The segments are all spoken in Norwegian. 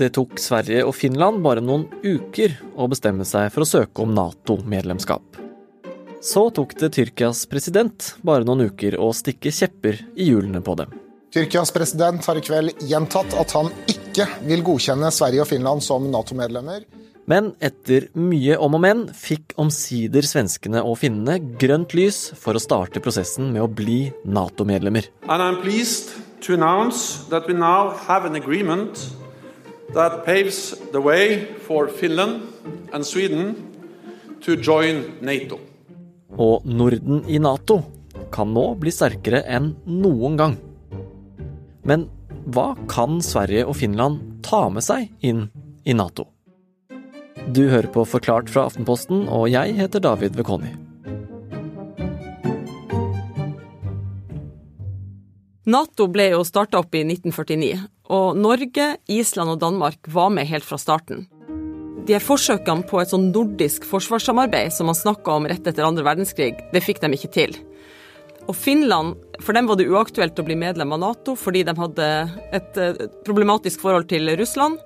Det tok Sverige og Finland bare noen uker å bestemme seg for å søke om Nato-medlemskap. Så tok det Tyrkias president bare noen uker å stikke kjepper i hjulene på dem. Tyrkias president har i kveld gjentatt at han ikke vil godkjenne Sverige og Finland som Nato-medlemmer. Men etter mye om og men fikk omsider svenskene og finnene grønt lys for å starte prosessen med å bli Nato-medlemmer. And I'm pleased to announce that we now have an agreement that paves the way for Finland and Sweden to join NATO. Og Norden i Nato kan nå bli sterkere enn noen gang. Men hva kan Sverige og Finland ta med seg inn i Nato? Du hører på Forklart fra Aftenposten, og jeg heter David Vekoni. Nato ble jo starta opp i 1949, og Norge, Island og Danmark var med helt fra starten. De her forsøkene på et sånn nordisk forsvarssamarbeid som man snakka om rett etter andre verdenskrig, det fikk de ikke til. Og Finland, for dem var det uaktuelt å bli medlem av Nato fordi de hadde et eh, problematisk forhold til Russland.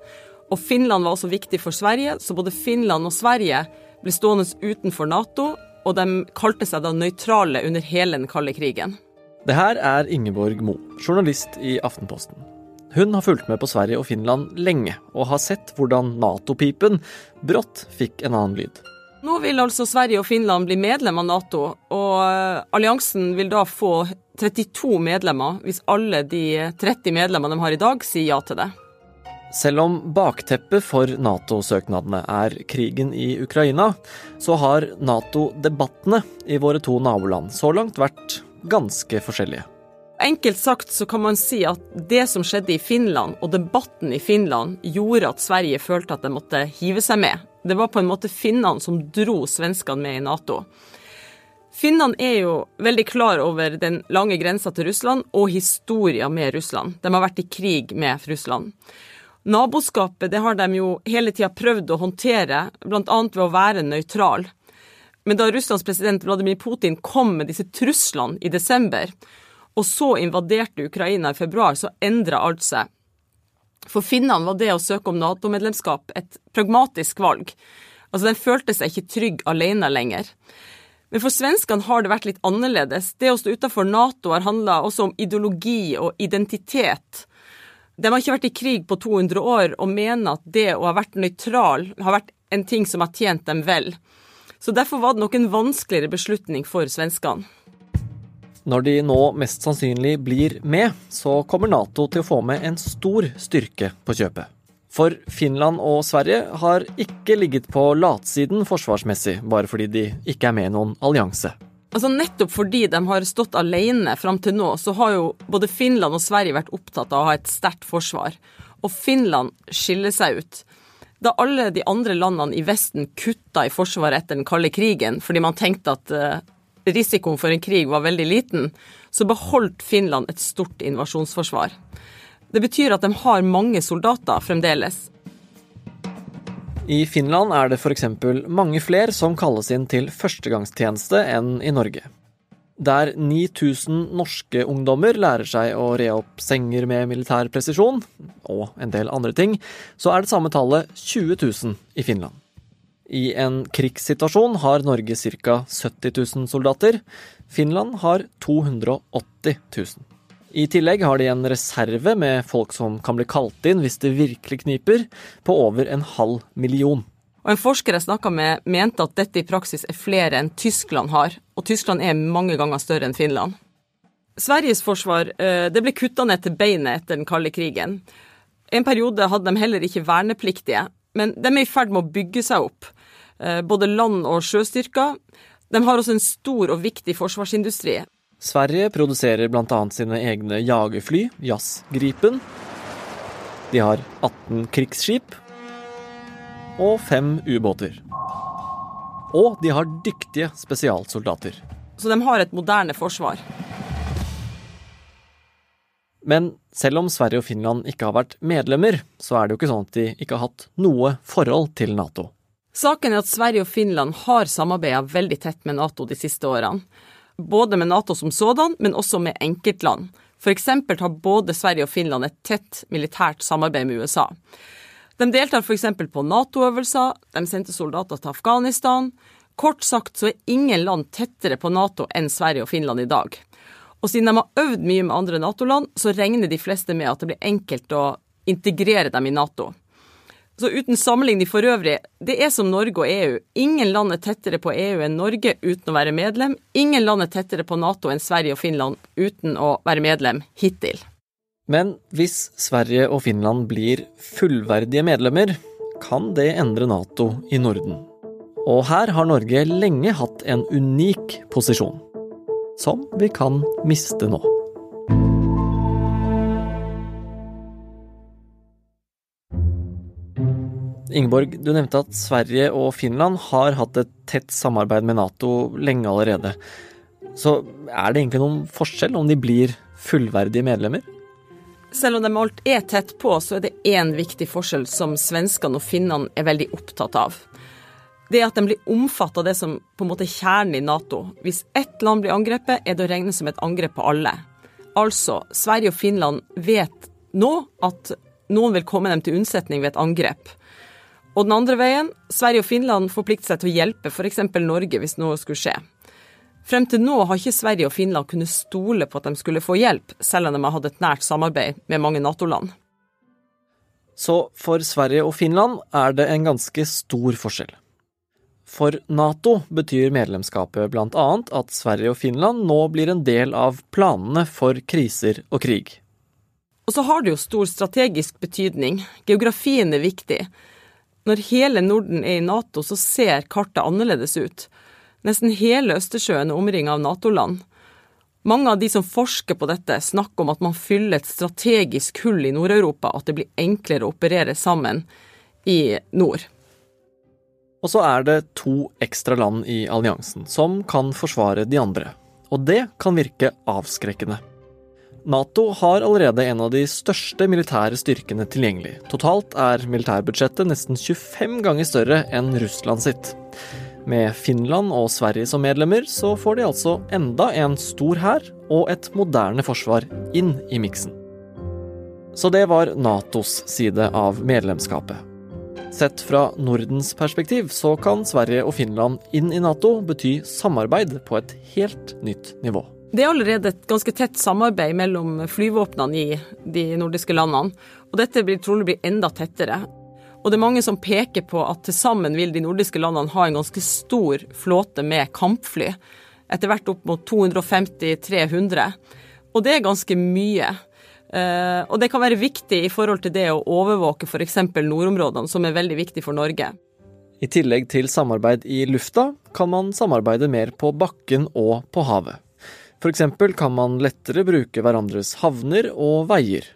Og Finland var også viktig for Sverige, så både Finland og Sverige ble stående utenfor Nato, og de kalte seg da nøytrale under hele den kalde krigen. Det her er Ingeborg Mo, journalist i Aftenposten. Hun har fulgt med på Sverige og Finland lenge, og har sett hvordan Nato-pipen brått fikk en annen lyd. Nå vil altså Sverige og Finland bli medlem av Nato, og eh, alliansen vil da få 32 medlemmer hvis alle de 30 medlemmene de har i dag, sier ja til det. Selv om bakteppet for Nato-søknadene er krigen i Ukraina, så har Nato-debattene i våre to naboland så langt vært ganske forskjellige. Enkelt sagt så kan man si at det som skjedde i Finland, og debatten i Finland, gjorde at Sverige følte at de måtte hive seg med. Det var på en måte finnene som dro svenskene med i Nato. Finnene er jo veldig klar over den lange grensa til Russland og historia med Russland. De har vært i krig med Russland. Naboskapet det har de jo hele tida prøvd å håndtere, bl.a. ved å være nøytral. Men da Russlands president Vladimir Putin kom med disse truslene i desember, og så invaderte Ukraina i februar, så endra alt seg. For finnene var det å søke om Nato-medlemskap et pragmatisk valg. Altså, Den følte seg ikke trygg alene lenger. Men for svenskene har det vært litt annerledes. Det å stå utenfor Nato har handla også om ideologi og identitet. De har ikke vært i krig på 200 år og mener at det å ha vært nøytral har vært en ting som har tjent dem vel. Så derfor var det nok en vanskeligere beslutning for svenskene. Når de nå mest sannsynlig blir med, så kommer Nato til å få med en stor styrke på kjøpet. For Finland og Sverige har ikke ligget på latsiden forsvarsmessig, bare fordi de ikke er med i noen allianse. Altså Nettopp fordi de har stått alene fram til nå, så har jo både Finland og Sverige vært opptatt av å ha et sterkt forsvar. Og Finland skiller seg ut da alle de andre landene i Vesten kutta i forsvaret etter den kalde krigen fordi man tenkte at uh, risikoen for en krig var veldig liten, så beholdt Finland et stort invasjonsforsvar. Det betyr at de har mange soldater fremdeles. I Finland er det f.eks. mange flere som kalles inn til førstegangstjeneste enn i Norge. Der 9000 norske ungdommer lærer seg å re opp senger med militær presisjon, og en del andre ting, så er det samme tallet 20 000 i Finland. I en krigssituasjon har Norge ca. 70 000 soldater. Finland har 280 000. I tillegg har de en reserve med folk som kan bli kalt inn hvis det virkelig kniper, på over en halv million. Og En forsker jeg snakka med, mente at dette i praksis er flere enn Tyskland har, og Tyskland er mange ganger større enn Finland. Sveriges forsvar eh, det ble kutta ned til beinet etter den kalde krigen. En periode hadde de heller ikke vernepliktige, men de er i ferd med å bygge seg opp. Eh, både land- og sjøstyrker. De har også en stor og viktig forsvarsindustri. Sverige produserer bl.a. sine egne jagerfly, Jazz Gripen. De har 18 krigsskip og fem ubåter. Og de har dyktige spesialsoldater. Så de har et moderne forsvar. Men selv om Sverige og Finland ikke har vært medlemmer, så er det jo ikke sånn at de ikke har hatt noe forhold til Nato. Saken er at Sverige og Finland har samarbeida veldig tett med Nato de siste årene. Både med Nato som sådan, men også med enkeltland. Eksempel har både Sverige og Finland et tett militært samarbeid med USA. De deltar f.eks. på Nato-øvelser, de sendte soldater til Afghanistan. Kort sagt så er ingen land tettere på Nato enn Sverige og Finland i dag. Og siden de har øvd mye med andre Nato-land, så regner de fleste med at det blir enkelt å integrere dem i Nato. Så uten sammenligning for øvrig, det er som Norge og EU. Ingen land er tettere på EU enn Norge uten å være medlem. Ingen land er tettere på Nato enn Sverige og Finland uten å være medlem hittil. Men hvis Sverige og Finland blir fullverdige medlemmer, kan det endre Nato i Norden. Og her har Norge lenge hatt en unik posisjon, som vi kan miste nå. Ingeborg, du nevnte at Sverige og Finland har hatt et tett samarbeid med Nato lenge allerede. Så er det egentlig noen forskjell om de blir fullverdige medlemmer? Selv om de alt er tett på, så er det én viktig forskjell som svenskene og finnene er veldig opptatt av. Det er at de blir omfattet av det som på en måte er kjernen i Nato. Hvis ett land blir angrepet, er det å regne som et angrep på alle. Altså, Sverige og Finland vet nå at noen vil komme dem til unnsetning ved et angrep. Og den andre veien, Sverige og Finland forplikter seg til å hjelpe f.eks. Norge hvis noe skulle skje. Frem til nå har ikke Sverige og Finland kunnet stole på at de skulle få hjelp, selv om de har hatt et nært samarbeid med mange Nato-land. Så for Sverige og Finland er det en ganske stor forskjell. For Nato betyr medlemskapet bl.a. at Sverige og Finland nå blir en del av planene for kriser og krig. Og så har det jo stor strategisk betydning. Geografien er viktig. Når hele Norden er i Nato, så ser kartet annerledes ut. Nesten hele Østersjøen er omringet av Nato-land. Mange av de som forsker på dette, snakker om at man fyller et strategisk hull i Nord-Europa, at det blir enklere å operere sammen i nord. Og så er det to ekstra land i alliansen som kan forsvare de andre. Og det kan virke avskrekkende. Nato har allerede en av de største militære styrkene tilgjengelig. Totalt er militærbudsjettet nesten 25 ganger større enn Russland sitt. Med Finland og Sverige som medlemmer, så får de altså enda en stor hær og et moderne forsvar inn i miksen. Så det var Natos side av medlemskapet. Sett fra Nordens perspektiv så kan Sverige og Finland inn i Nato bety samarbeid på et helt nytt nivå. Det er allerede et ganske tett samarbeid mellom flyvåpnene i de nordiske landene, og dette blir trolig bli enda tettere. Og det er mange som peker på at til sammen vil de nordiske landene ha en ganske stor flåte med kampfly. Etter hvert opp mot 250-300. Og det er ganske mye. Eh, og det kan være viktig i forhold til det å overvåke f.eks. nordområdene, som er veldig viktig for Norge. I tillegg til samarbeid i lufta, kan man samarbeide mer på bakken og på havet. F.eks. kan man lettere bruke hverandres havner og veier.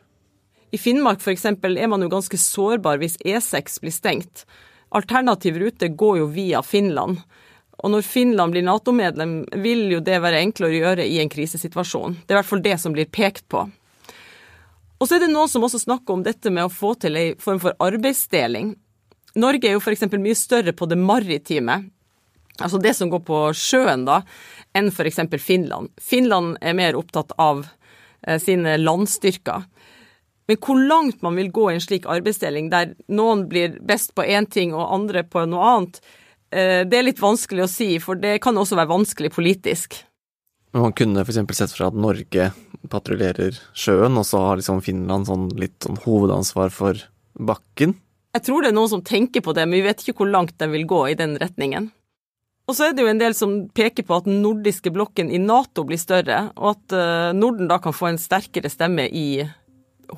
I Finnmark f.eks. er man jo ganske sårbar hvis E6 blir stengt. Alternativ rute går jo via Finland. Og når Finland blir Nato-medlem, vil jo det være enklere å gjøre i en krisesituasjon. Det er i hvert fall det som blir pekt på. Og så er det noen som også snakker om dette med å få til ei form for arbeidsdeling. Norge er jo f.eks. mye større på det maritime, altså det som går på sjøen, da, enn f.eks. Finland. Finland er mer opptatt av eh, sine landstyrker. Men hvor langt man vil gå i en slik arbeidsdeling, der noen blir best på én ting og andre på noe annet, eh, det er litt vanskelig å si, for det kan også være vanskelig politisk. Man kunne f.eks. sett for seg at Norge patruljerer sjøen, og så har liksom Finland sånn litt sånn hovedansvar for bakken? Jeg tror det er noen som tenker på det, men vi vet ikke hvor langt de vil gå i den retningen. Og så er det jo en del som peker på at den nordiske blokken i Nato blir større, og at eh, Norden da kan få en sterkere stemme i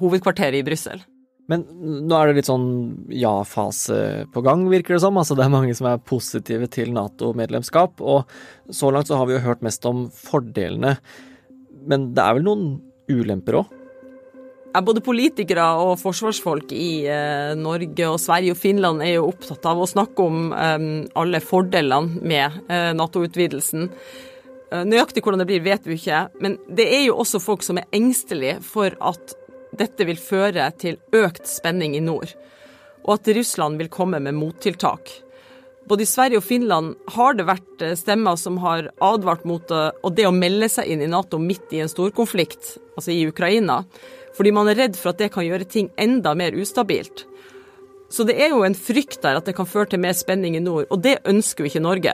hovedkvarteret i Brussel. Men nå er det litt sånn ja-fase på gang, virker det som. Altså det er mange som er positive til Nato-medlemskap, og så langt så har vi jo hørt mest om fordelene. Men det er vel noen ulemper òg? Både politikere og forsvarsfolk i eh, Norge og Sverige og Finland er jo opptatt av å snakke om eh, alle fordelene med eh, Nato-utvidelsen. Nøyaktig hvordan det blir, vet vi ikke, men det er jo også folk som er engstelige for at dette vil føre til økt spenning i nord, og at Russland vil komme med mottiltak. Både i Sverige og Finland har det vært eh, stemmer som har advart mot eh, det å melde seg inn i Nato midt i en storkonflikt, altså i Ukraina fordi man er redd for at det kan gjøre ting enda mer ustabilt. Så det er jo en frykt der at det kan føre til mer spenning i nord, og det ønsker jo ikke Norge.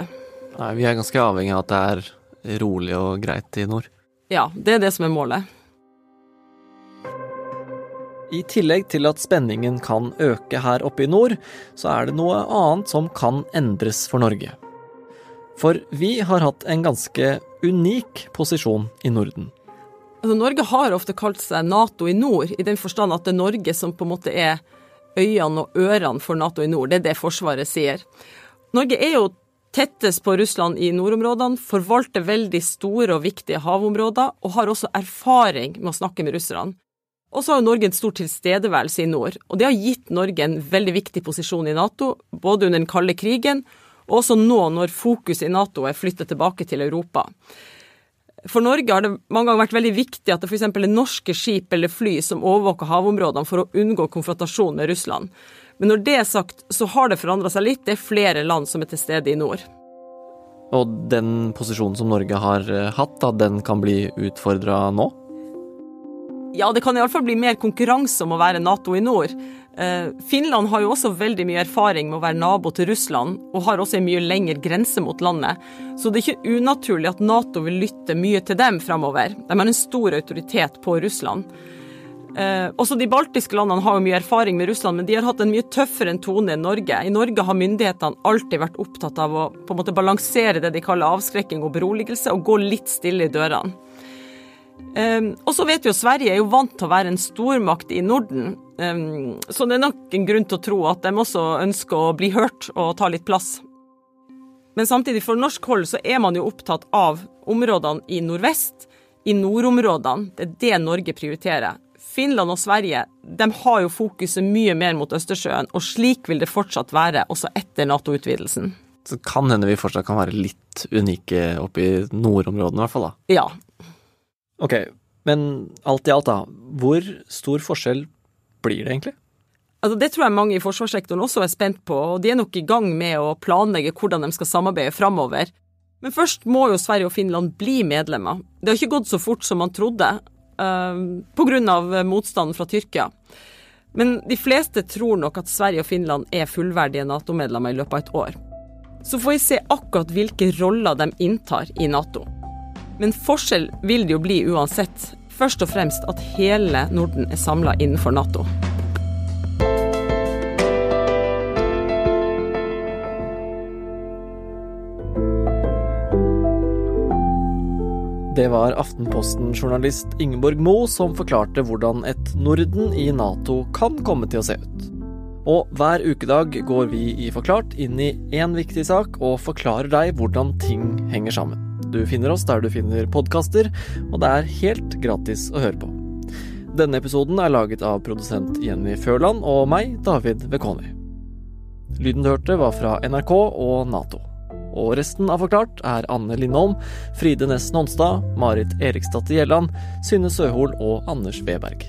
Nei, vi er ganske avhengig av at det er rolig og greit i nord. Ja, det er det som er målet. I tillegg til at spenningen kan øke her oppe i nord, så er det noe annet som kan endres for Norge. For vi har hatt en ganske unik posisjon i Norden. Altså, Norge har ofte kalt seg Nato i nord, i den forstand at det er Norge som på en måte er øynene og ørene for Nato i nord. Det er det Forsvaret sier. Norge er jo tettest på Russland i nordområdene, forvalter veldig store og viktige havområder, og har også erfaring med å snakke med russerne. Og så har jo Norge en stor tilstedeværelse i nord, og det har gitt Norge en veldig viktig posisjon i Nato, både under den kalde krigen og også nå når fokuset i Nato er flyttet tilbake til Europa. For Norge har det mange ganger vært veldig viktig at det f.eks. er norske skip eller fly som overvåker havområdene for å unngå konfrontasjon med Russland. Men når det er sagt, så har det forandra seg litt. Det er flere land som er til stede i nord. Og den posisjonen som Norge har eh, hatt, da, den kan bli utfordra nå? Ja, det kan iallfall bli mer konkurranse om å være Nato i nord. Eh, Finland har jo også veldig mye erfaring med å være nabo til Russland, og har også en mye lengre grense mot landet. Så det er ikke unaturlig at Nato vil lytte mye til dem framover. De har en stor autoritet på Russland. Eh, også de baltiske landene har jo mye erfaring med Russland, men de har hatt en mye tøffere tone enn Norge. I Norge har myndighetene alltid vært opptatt av å på en måte balansere det de kaller avskrekking og beroligelse, og gå litt stille i dørene. Um, og så vet vi jo Sverige er jo vant til å være en stormakt i Norden, um, så det er nok en grunn til å tro at de også ønsker å bli hørt og ta litt plass. Men samtidig, for norsk hold så er man jo opptatt av områdene i nordvest, i nordområdene. Det er det Norge prioriterer. Finland og Sverige de har jo fokuset mye mer mot Østersjøen, og slik vil det fortsatt være også etter Nato-utvidelsen. Så kan hende vi fortsatt kan være litt unike oppe i nordområdene, i hvert fall da. Ja, Ok, men alt i alt, da. Hvor stor forskjell blir det egentlig? Altså, det tror jeg mange i forsvarssektoren også er spent på, og de er nok i gang med å planlegge hvordan de skal samarbeide framover. Men først må jo Sverige og Finland bli medlemmer. Det har ikke gått så fort som man trodde, uh, pga. motstanden fra Tyrkia. Men de fleste tror nok at Sverige og Finland er fullverdige Nato-medlemmer i løpet av et år. Så får vi se akkurat hvilke roller de inntar i Nato. Men forskjell vil det jo bli uansett. Først og fremst at hele Norden er samla innenfor Nato. Det var Aftenposten-journalist Ingeborg Moe som forklarte hvordan et Norden i Nato kan komme til å se ut. Og hver ukedag går vi i Forklart inn i én viktig sak og forklarer deg hvordan ting henger sammen. Du finner oss der du finner podkaster, og det er helt gratis å høre på. Denne episoden er laget av produsent Jenny Førland og meg, David Vekoni. Lyden du hørte, var fra NRK og Nato. Og resten av Forklart er Anne Lindholm, Fride Næss Nonstad, Marit Eriksdatter Gjelland, Synne Søhol og Anders Weberg.